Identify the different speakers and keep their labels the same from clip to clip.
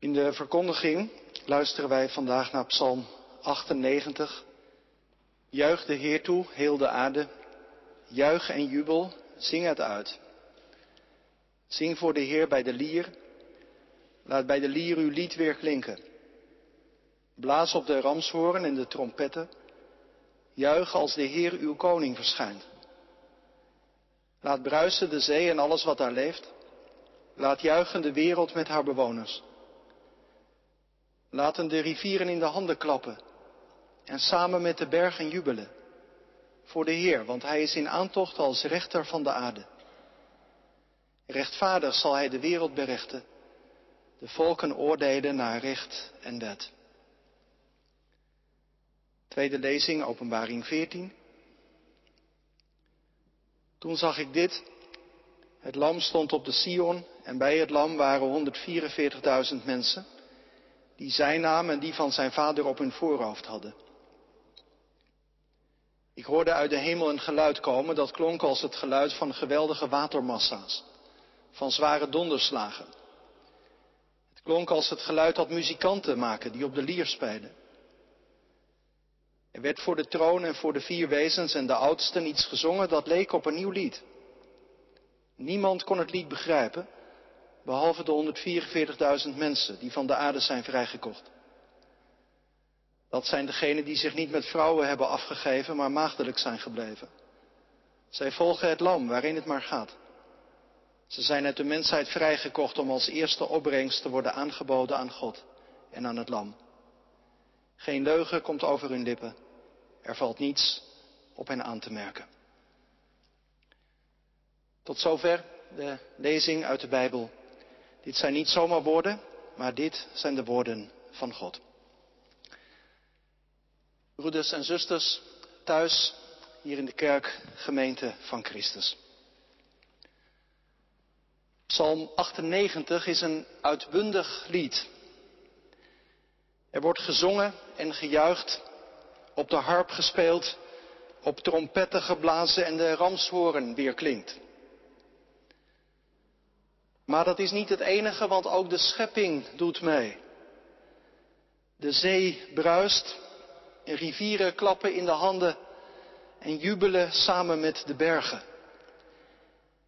Speaker 1: In de verkondiging luisteren wij vandaag naar Psalm 98. Juich de Heer toe, heel de aarde. Juich en jubel, zing het uit. Zing voor de Heer bij de lier. Laat bij de lier uw lied weer klinken. Blaas op de ramshoorn en de trompetten. Juich als de Heer uw koning verschijnt. Laat bruisen de zee en alles wat daar leeft. Laat juichen de wereld met haar bewoners. Laten de rivieren in de handen klappen en samen met de bergen jubelen. Voor de Heer, want Hij is in aantocht als rechter van de aarde. Rechtvaardig zal Hij de wereld berechten, de volken oordelen naar recht en wet. Tweede lezing, openbaring 14. Toen zag ik dit. Het lam stond op de Sion en bij het lam waren 144.000 mensen die zijn naam en die van zijn vader op hun voorhoofd hadden. Ik hoorde uit de hemel een geluid komen dat klonk als het geluid van geweldige watermassa's, van zware donderslagen. Het klonk als het geluid dat muzikanten maken die op de lier spelen. Er werd voor de troon en voor de vier wezens en de oudsten iets gezongen dat leek op een nieuw lied. Niemand kon het lied begrijpen, behalve de 144.000 mensen die van de aarde zijn vrijgekocht. Dat zijn degenen die zich niet met vrouwen hebben afgegeven, maar maagdelijk zijn gebleven. Zij volgen het lam waarin het maar gaat. Ze zijn uit de mensheid vrijgekocht om als eerste opbrengst te worden aangeboden aan God en aan het lam. Geen leugen komt over hun lippen. Er valt niets op hen aan te merken. Tot zover de lezing uit de Bijbel. Dit zijn niet zomaar woorden, maar dit zijn de woorden van God. Broeders en zusters, thuis, hier in de kerk, gemeente van Christus. Psalm 98 is een uitbundig lied. Er wordt gezongen en gejuicht, op de harp gespeeld, op trompetten geblazen en de ramshoorn weer klinkt. Maar dat is niet het enige, want ook de schepping doet mee. De zee bruist, rivieren klappen in de handen en jubelen samen met de bergen.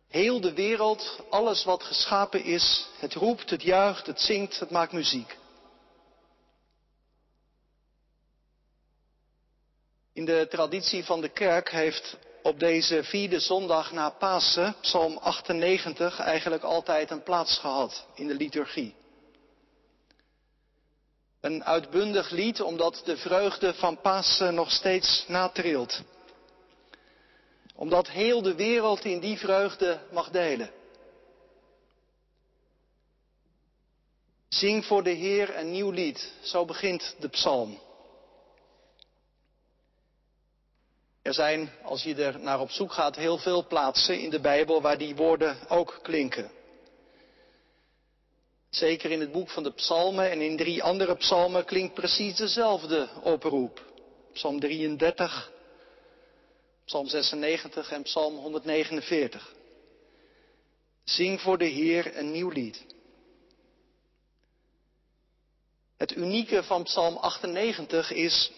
Speaker 1: Heel de wereld, alles wat geschapen is, het roept, het juicht, het zingt, het maakt muziek. In de traditie van de kerk heeft op deze vierde zondag na Pasen, Psalm 98, eigenlijk altijd een plaats gehad in de liturgie. Een uitbundig lied omdat de vreugde van Pasen nog steeds natrilt. Omdat heel de wereld in die vreugde mag delen. Zing voor de Heer een nieuw lied, zo begint de psalm. Er zijn, als je er naar op zoek gaat, heel veel plaatsen in de Bijbel waar die woorden ook klinken. Zeker in het boek van de psalmen en in drie andere psalmen klinkt precies dezelfde oproep. Psalm 33, Psalm 96 en Psalm 149. Zing voor de Heer een nieuw lied. Het unieke van Psalm 98 is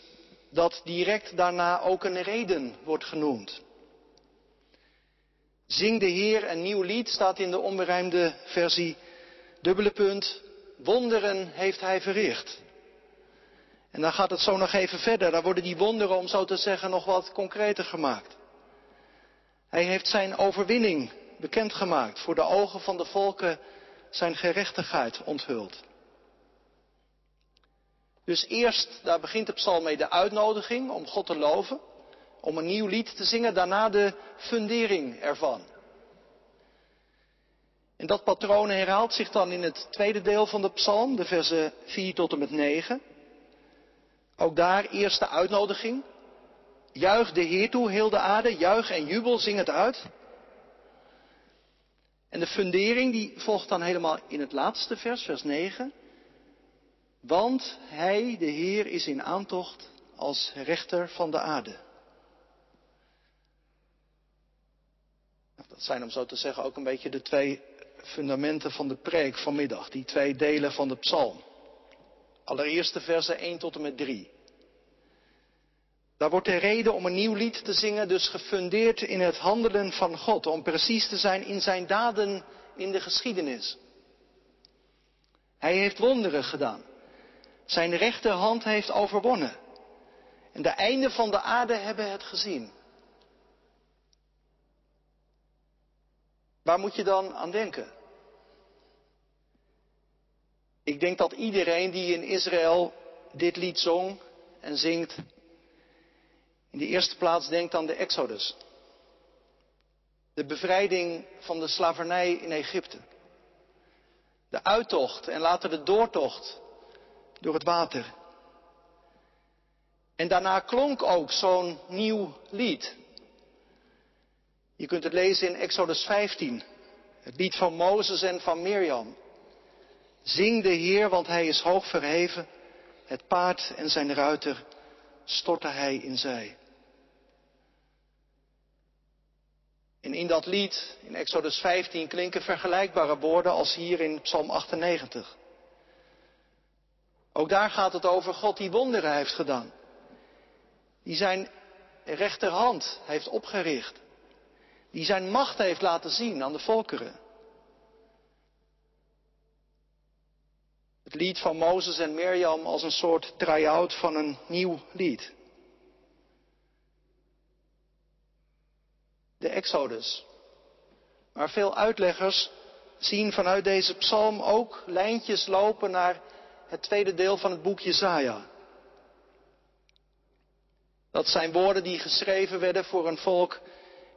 Speaker 1: dat direct daarna ook een reden wordt genoemd. Zing de Heer een nieuw lied staat in de onberijmde versie dubbele punt, wonderen heeft hij verricht. En dan gaat het zo nog even verder, daar worden die wonderen, om zo te zeggen, nog wat concreter gemaakt. Hij heeft zijn overwinning bekendgemaakt, voor de ogen van de volken zijn gerechtigheid onthuld. Dus eerst, daar begint de psalm mee, de uitnodiging om God te loven, om een nieuw lied te zingen, daarna de fundering ervan. En dat patroon herhaalt zich dan in het tweede deel van de psalm, de versen 4 tot en met 9. Ook daar eerst de uitnodiging. Juich de Heer toe, heel de aarde, juich en jubel, zing het uit. En de fundering die volgt dan helemaal in het laatste vers, vers 9. Want hij, de Heer, is in aantocht als rechter van de aarde. Nou, dat zijn om zo te zeggen ook een beetje de twee fundamenten van de preek vanmiddag, die twee delen van de psalm. Allereerst de versen 1 tot en met 3. Daar wordt de reden om een nieuw lied te zingen dus gefundeerd in het handelen van God, om precies te zijn in zijn daden in de geschiedenis. Hij heeft wonderen gedaan. Zijn rechterhand heeft overwonnen. En de einden van de aarde hebben het gezien. Waar moet je dan aan denken? Ik denk dat iedereen die in Israël dit lied zong en zingt, in de eerste plaats denkt aan de Exodus. De bevrijding van de slavernij in Egypte. De uittocht en later de doortocht door het water. En daarna klonk ook zo'n nieuw lied. Je kunt het lezen in Exodus 15, het lied van Mozes en van Mirjam. Zing de Heer, want hij is hoog verheven. Het paard en zijn ruiter stortte hij in zij. En in dat lied, in Exodus 15, klinken vergelijkbare woorden als hier in Psalm 98. Ook daar gaat het over God die wonderen heeft gedaan. Die zijn rechterhand heeft opgericht. Die zijn macht heeft laten zien aan de volkeren. Het lied van Mozes en Mirjam als een soort try-out van een nieuw lied. De Exodus. Maar veel uitleggers zien vanuit deze psalm ook lijntjes lopen naar het tweede deel van het boek Jesaja. Dat zijn woorden die geschreven werden voor een volk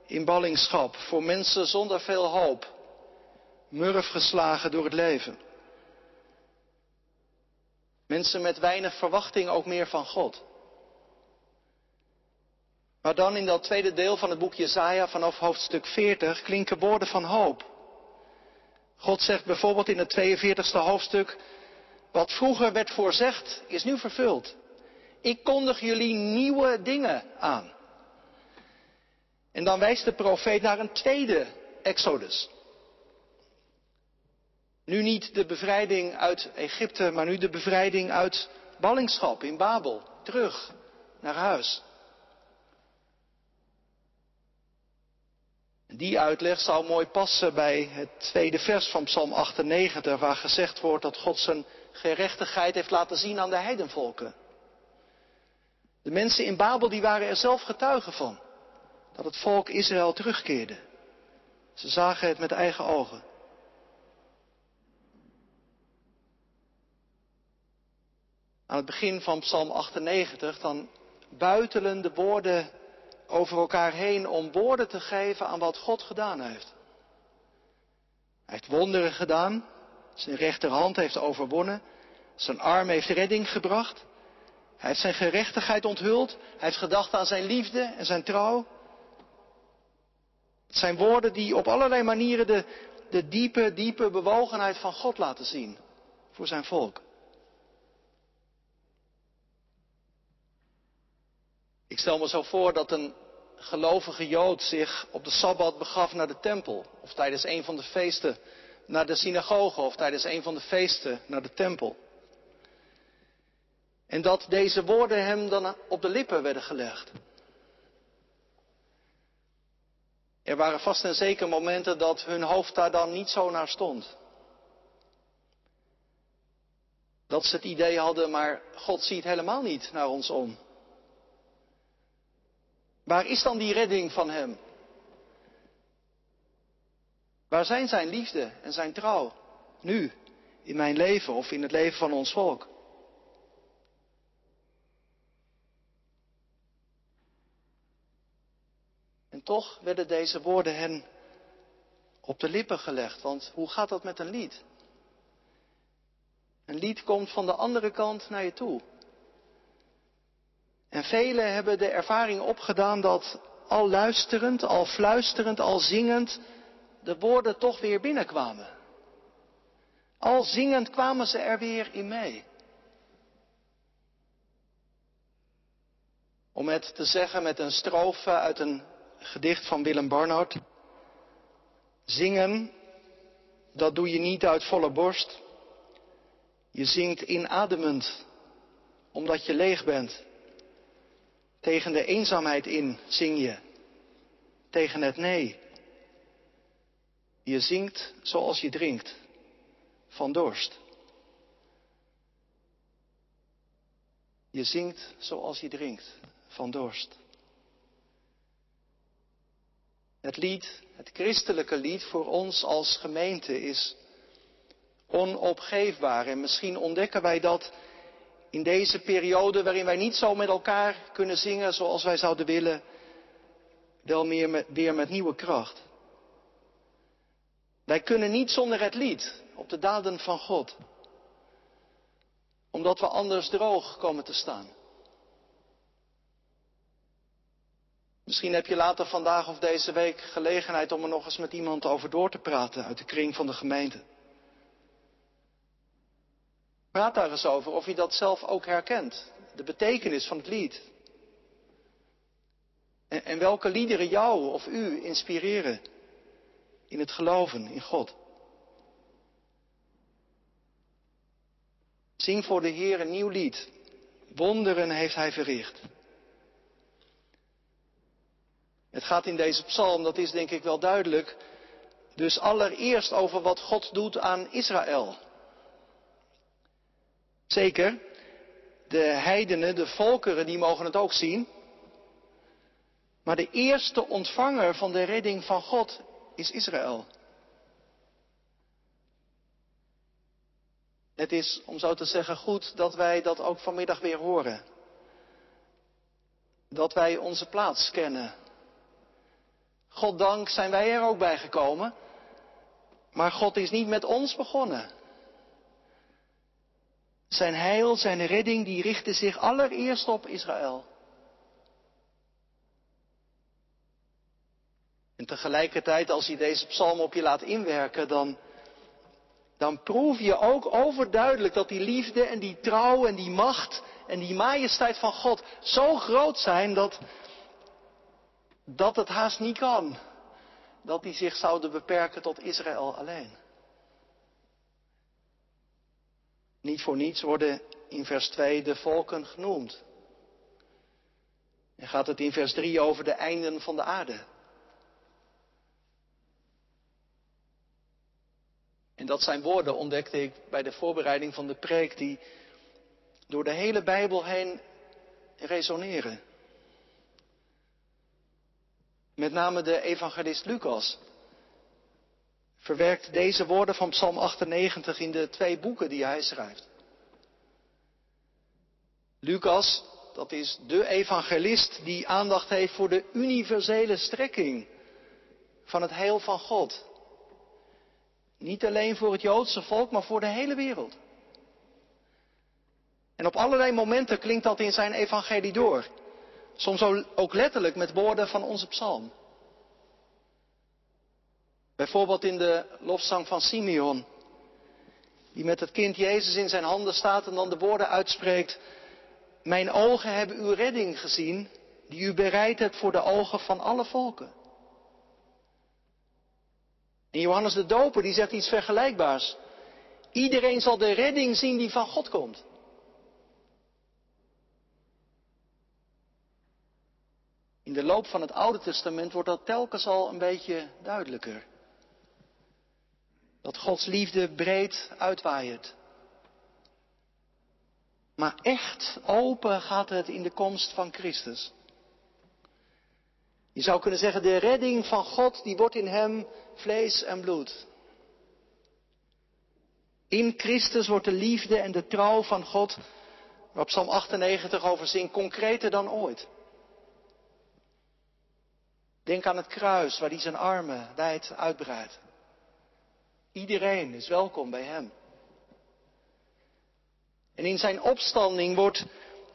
Speaker 1: in ballingschap, voor mensen zonder veel hoop, murf geslagen door het leven. Mensen met weinig verwachting ook meer van God. Maar dan in dat tweede deel van het boek Jesaja vanaf hoofdstuk 40 klinken woorden van hoop. God zegt bijvoorbeeld in het 42e hoofdstuk, wat vroeger werd voorzegd is nu vervuld. Ik kondig jullie nieuwe dingen aan. En dan wijst de profeet naar een tweede Exodus. Nu niet de bevrijding uit Egypte, maar nu de bevrijding uit ballingschap in Babel. Terug naar huis. Die uitleg zou mooi passen bij het tweede vers van Psalm 98, waar gezegd wordt dat God zijn gerechtigheid heeft laten zien aan de heidenvolken. De mensen in Babel die waren er zelf getuigen van, dat het volk Israël terugkeerde. Ze zagen het met eigen ogen. Aan het begin van Psalm 98 dan buitelen de woorden over elkaar heen om woorden te geven aan wat God gedaan heeft. Hij heeft wonderen gedaan, zijn rechterhand heeft overwonnen, zijn arm heeft redding gebracht, hij heeft zijn gerechtigheid onthuld, hij heeft gedacht aan zijn liefde en zijn trouw. Het zijn woorden die op allerlei manieren de, de diepe, diepe bewogenheid van God laten zien voor zijn volk. Ik stel me zo voor dat een gelovige Jood zich op de Sabbat begaf naar de tempel. Of tijdens een van de feesten naar de synagoge. Of tijdens een van de feesten naar de tempel. En dat deze woorden hem dan op de lippen werden gelegd. Er waren vast en zeker momenten dat hun hoofd daar dan niet zo naar stond. Dat ze het idee hadden, maar God ziet helemaal niet naar ons om. Waar is dan die redding van Hem? Waar zijn Zijn liefde en Zijn trouw? Nu, in mijn leven of in het leven van ons volk? En toch werden deze woorden hen op de lippen gelegd. Want hoe gaat dat met een lied? Een lied komt van de andere kant naar je toe. En velen hebben de ervaring opgedaan dat al luisterend, al fluisterend, al zingend, de woorden toch weer binnenkwamen. Al zingend kwamen ze er weer in mee. Om het te zeggen met een strofe uit een gedicht van Willem Barnard. Zingen, dat doe je niet uit volle borst. Je zingt inademend, omdat je leeg bent. Tegen de eenzaamheid in zing je, tegen het nee. Je zingt zoals je drinkt, van dorst. Je zingt zoals je drinkt, van dorst. Het lied, het christelijke lied voor ons als gemeente is onopgeefbaar. En misschien ontdekken wij dat in deze periode waarin wij niet zo met elkaar kunnen zingen zoals wij zouden willen, wel meer weer met nieuwe kracht. Wij kunnen niet zonder het lied op de daden van God, omdat we anders droog komen te staan. Misschien heb je later vandaag of deze week gelegenheid om er nog eens met iemand over door te praten uit de kring van de gemeente. Praat daar eens over of je dat zelf ook herkent. De betekenis van het lied. En, en welke liederen jou of u inspireren in het geloven in God. Zing voor de Heer een nieuw lied. Wonderen heeft Hij verricht. Het gaat in deze psalm, dat is denk ik wel duidelijk, dus allereerst over wat God doet aan Israël. Zeker, de heidenen, de volkeren, die mogen het ook zien. Maar de eerste ontvanger van de redding van God is Israël. Het is, om zo te zeggen, goed dat wij dat ook vanmiddag weer horen. Dat wij onze plaats kennen. Goddank zijn wij er ook bij gekomen. Maar God is niet met ons begonnen. Zijn heil, zijn redding, die richtte zich allereerst op Israël. En tegelijkertijd, als je deze psalm op je laat inwerken, dan, dan proef je ook overduidelijk dat die liefde en die trouw en die macht en die majesteit van God zo groot zijn dat, dat het haast niet kan. Dat die zich zouden beperken tot Israël alleen. Niet voor niets worden in vers 2 de volken genoemd. En gaat het in vers 3 over de einden van de aarde. En dat zijn woorden, ontdekte ik bij de voorbereiding van de preek, die door de hele Bijbel heen resoneren. Met name de evangelist Lucas verwerkt deze woorden van Psalm 98 in de twee boeken die hij schrijft. Lucas, dat is de evangelist die aandacht heeft voor de universele strekking van het heil van God. Niet alleen voor het Joodse volk, maar voor de hele wereld. En op allerlei momenten klinkt dat in zijn evangelie door. Soms ook letterlijk met woorden van onze psalm. Bijvoorbeeld in de lofzang van Simeon, die met het kind Jezus in zijn handen staat en dan de woorden uitspreekt, Mijn ogen hebben uw redding gezien, die u bereid hebt voor de ogen van alle volken. En Johannes de Doper die zegt iets vergelijkbaars. Iedereen zal de redding zien die van God komt. In de loop van het Oude Testament wordt dat telkens al een beetje duidelijker. Dat Gods liefde breed uitwaait. Maar echt open gaat het in de komst van Christus. Je zou kunnen zeggen, de redding van God, die wordt in hem vlees en bloed. In Christus wordt de liefde en de trouw van God, waar Psalm 98 over zingt, concreter dan ooit. Denk aan het kruis waar hij zijn armen wijd uitbreidt. Iedereen is welkom bij hem. En in zijn opstanding wordt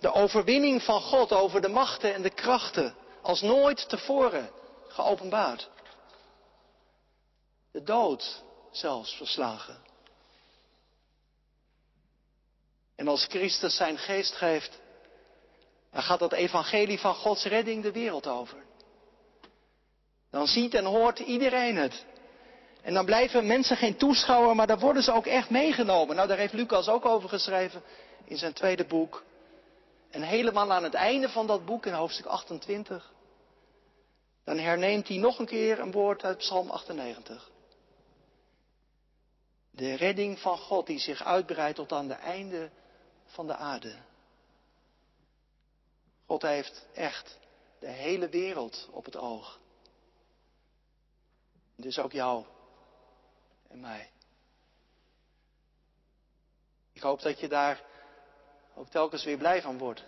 Speaker 1: de overwinning van God over de machten en de krachten als nooit tevoren geopenbaard. De dood zelfs verslagen. En als Christus zijn geest geeft, dan gaat dat evangelie van Gods redding de wereld over. Dan ziet en hoort iedereen het. En dan blijven mensen geen toeschouwer, maar dan worden ze ook echt meegenomen. Nou, daar heeft Lucas ook over geschreven in zijn tweede boek. En helemaal aan het einde van dat boek, in hoofdstuk 28, dan herneemt hij nog een keer een woord uit Psalm 98. De redding van God die zich uitbreidt tot aan de einde van de aarde. God heeft echt de hele wereld op het oog. Dus ook jou en mij. Ik hoop dat je daar ook telkens weer blij van wordt.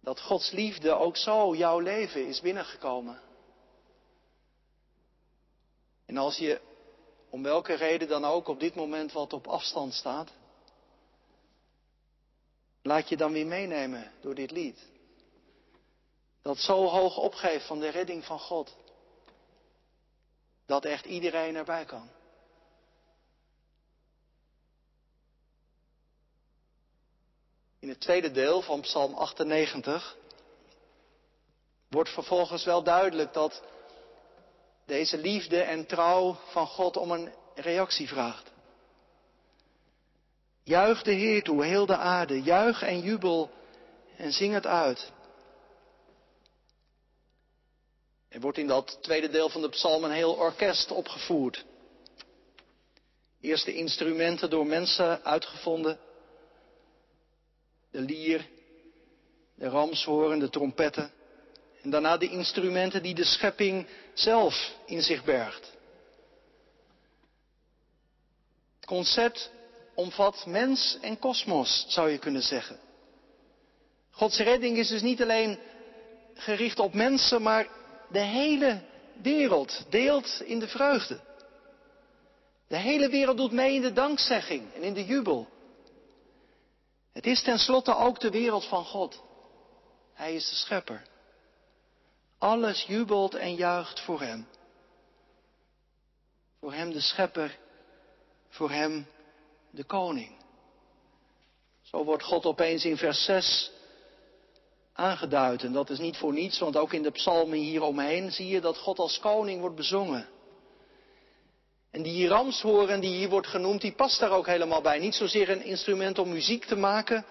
Speaker 1: Dat Gods liefde ook zo jouw leven is binnengekomen. En als je om welke reden dan ook op dit moment wat op afstand staat, laat je dan weer meenemen door dit lied. Dat zo hoog opgeeft van de redding van God. Dat echt iedereen erbij kan. In het tweede deel van Psalm 98 wordt vervolgens wel duidelijk dat deze liefde en trouw van God om een reactie vraagt. Juich de Heer toe, heel de aarde, juich en jubel en zing het uit. Er wordt in dat tweede deel van de psalm een heel orkest opgevoerd. Eerst de instrumenten door mensen uitgevonden. De lier, de ramshoorn, de trompetten. En daarna de instrumenten die de schepping zelf in zich bergt. Het concert omvat mens en kosmos, zou je kunnen zeggen. Gods redding is dus niet alleen gericht op mensen, maar de hele wereld deelt in de vreugde. De hele wereld doet mee in de dankzegging en in de jubel. Het is tenslotte ook de wereld van God. Hij is de schepper. Alles jubelt en juicht voor Hem. Voor Hem de schepper, voor Hem de koning. Zo wordt God opeens in vers 6 aangeduid. En dat is niet voor niets, want ook in de psalmen hieromheen zie je dat God als koning wordt bezongen. En die ramshoren die hier wordt genoemd, die past daar ook helemaal bij. Niet zozeer een instrument om muziek te maken,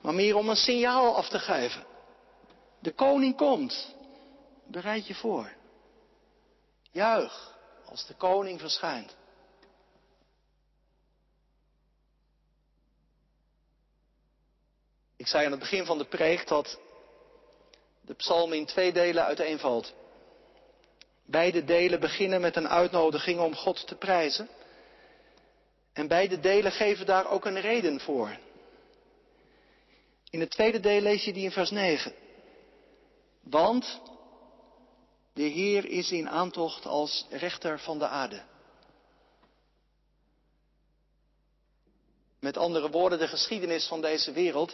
Speaker 1: maar meer om een signaal af te geven. De koning komt. Bereid je voor. Juich als de koning verschijnt. Ik zei aan het begin van de preek dat de psalm in twee delen uiteenvalt. Beide delen beginnen met een uitnodiging om God te prijzen. En beide delen geven daar ook een reden voor. In het tweede deel lees je die in vers 9. Want de Heer is in aantocht als rechter van de aarde. Met andere woorden, de geschiedenis van deze wereld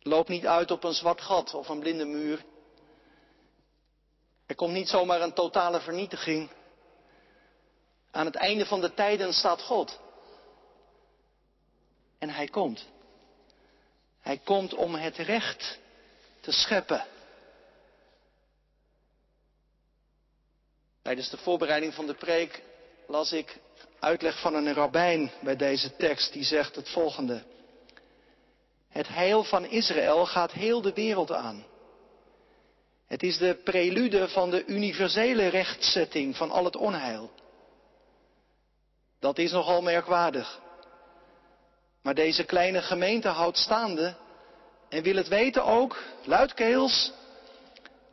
Speaker 1: loopt niet uit op een zwart gat of een blinde muur. Er komt niet zomaar een totale vernietiging. Aan het einde van de tijden staat God. En Hij komt. Hij komt om het recht te scheppen. Tijdens de voorbereiding van de preek las ik uitleg van een rabbijn bij deze tekst die zegt het volgende. Het heil van Israël gaat heel de wereld aan. Het is de prelude van de universele rechtzetting van al het onheil. Dat is nogal merkwaardig. Maar deze kleine gemeente houdt staande en wil het weten ook, luidkeels,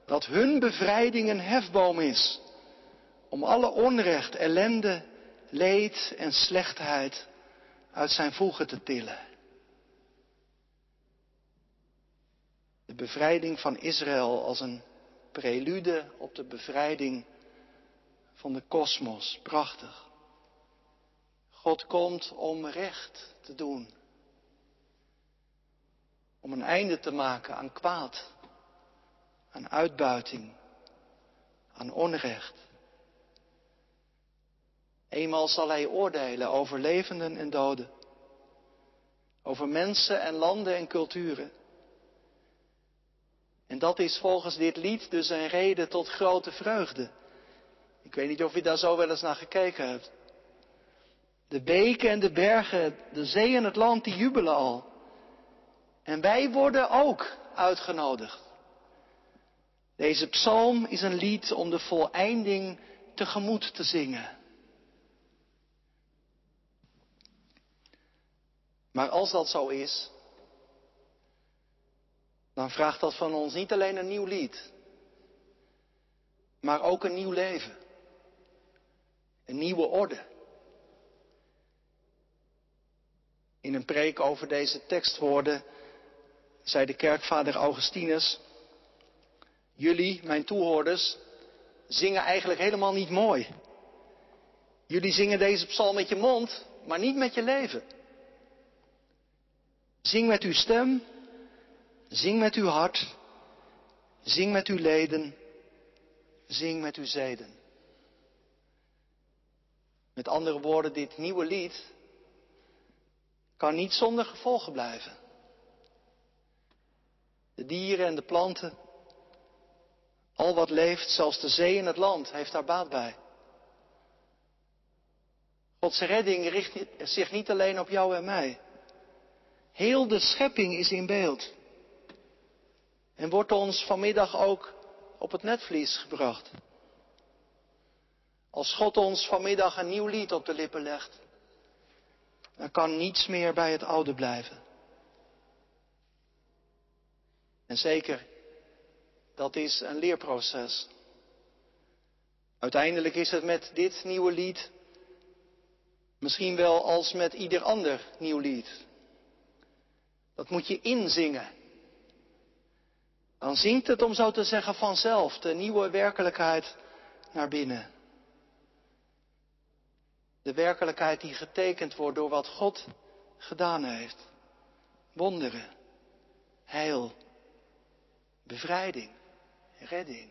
Speaker 1: dat hun bevrijding een hefboom is om alle onrecht, ellende, leed en slechtheid uit zijn voegen te tillen. De bevrijding van Israël als een prelude op de bevrijding van de kosmos. Prachtig. God komt om recht te doen. Om een einde te maken aan kwaad, aan uitbuiting, aan onrecht. Eenmaal zal hij oordelen over levenden en doden, over mensen en landen en culturen. En dat is volgens dit lied dus een reden tot grote vreugde. Ik weet niet of je daar zo wel eens naar gekeken hebt. De beken en de bergen, de zee en het land, die jubelen al. En wij worden ook uitgenodigd. Deze psalm is een lied om de voleinding tegemoet te zingen. Maar als dat zo is, dan vraagt dat van ons niet alleen een nieuw lied, maar ook een nieuw leven. Een nieuwe orde. In een preek over deze tekstwoorden zei de kerkvader Augustinus, jullie, mijn toehoorders, zingen eigenlijk helemaal niet mooi. Jullie zingen deze psalm met je mond, maar niet met je leven. Zing met uw stem, zing met uw hart, zing met uw leden, zing met uw zeden. Met andere woorden, dit nieuwe lied kan niet zonder gevolgen blijven. De dieren en de planten, al wat leeft, zelfs de zee en het land, heeft daar baat bij. Gods redding richt zich niet alleen op jou en mij. Heel de schepping is in beeld. En wordt ons vanmiddag ook op het netvlies gebracht. Als God ons vanmiddag een nieuw lied op de lippen legt, dan kan niets meer bij het oude blijven. En zeker, dat is een leerproces. Uiteindelijk is het met dit nieuwe lied misschien wel als met ieder ander nieuw lied. Dat moet je inzingen. Dan zingt het, om zo te zeggen, vanzelf de nieuwe werkelijkheid naar binnen. De werkelijkheid die getekend wordt door wat God gedaan heeft. Wonderen, heil, bevrijding, redding.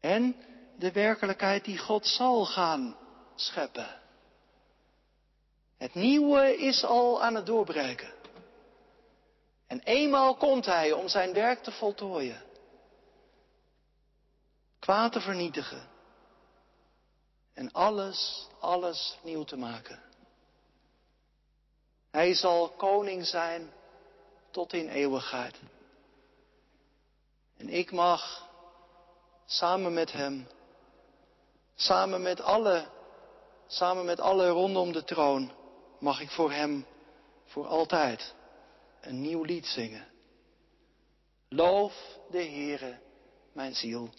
Speaker 1: En de werkelijkheid die God zal gaan scheppen. Het nieuwe is al aan het doorbreken. En eenmaal komt Hij om zijn werk te voltooien. Kwaad te vernietigen. En alles, alles nieuw te maken. Hij zal koning zijn tot in eeuwigheid. En ik mag samen met Hem, samen met alle, samen met alle rondom de troon, mag ik voor Hem voor altijd een nieuw lied zingen. Loof de Heere, mijn ziel.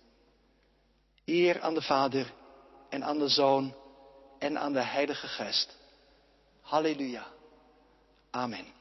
Speaker 1: Eer aan de Vader en aan de Zoon en aan de Heilige Geest. Halleluja. Amen.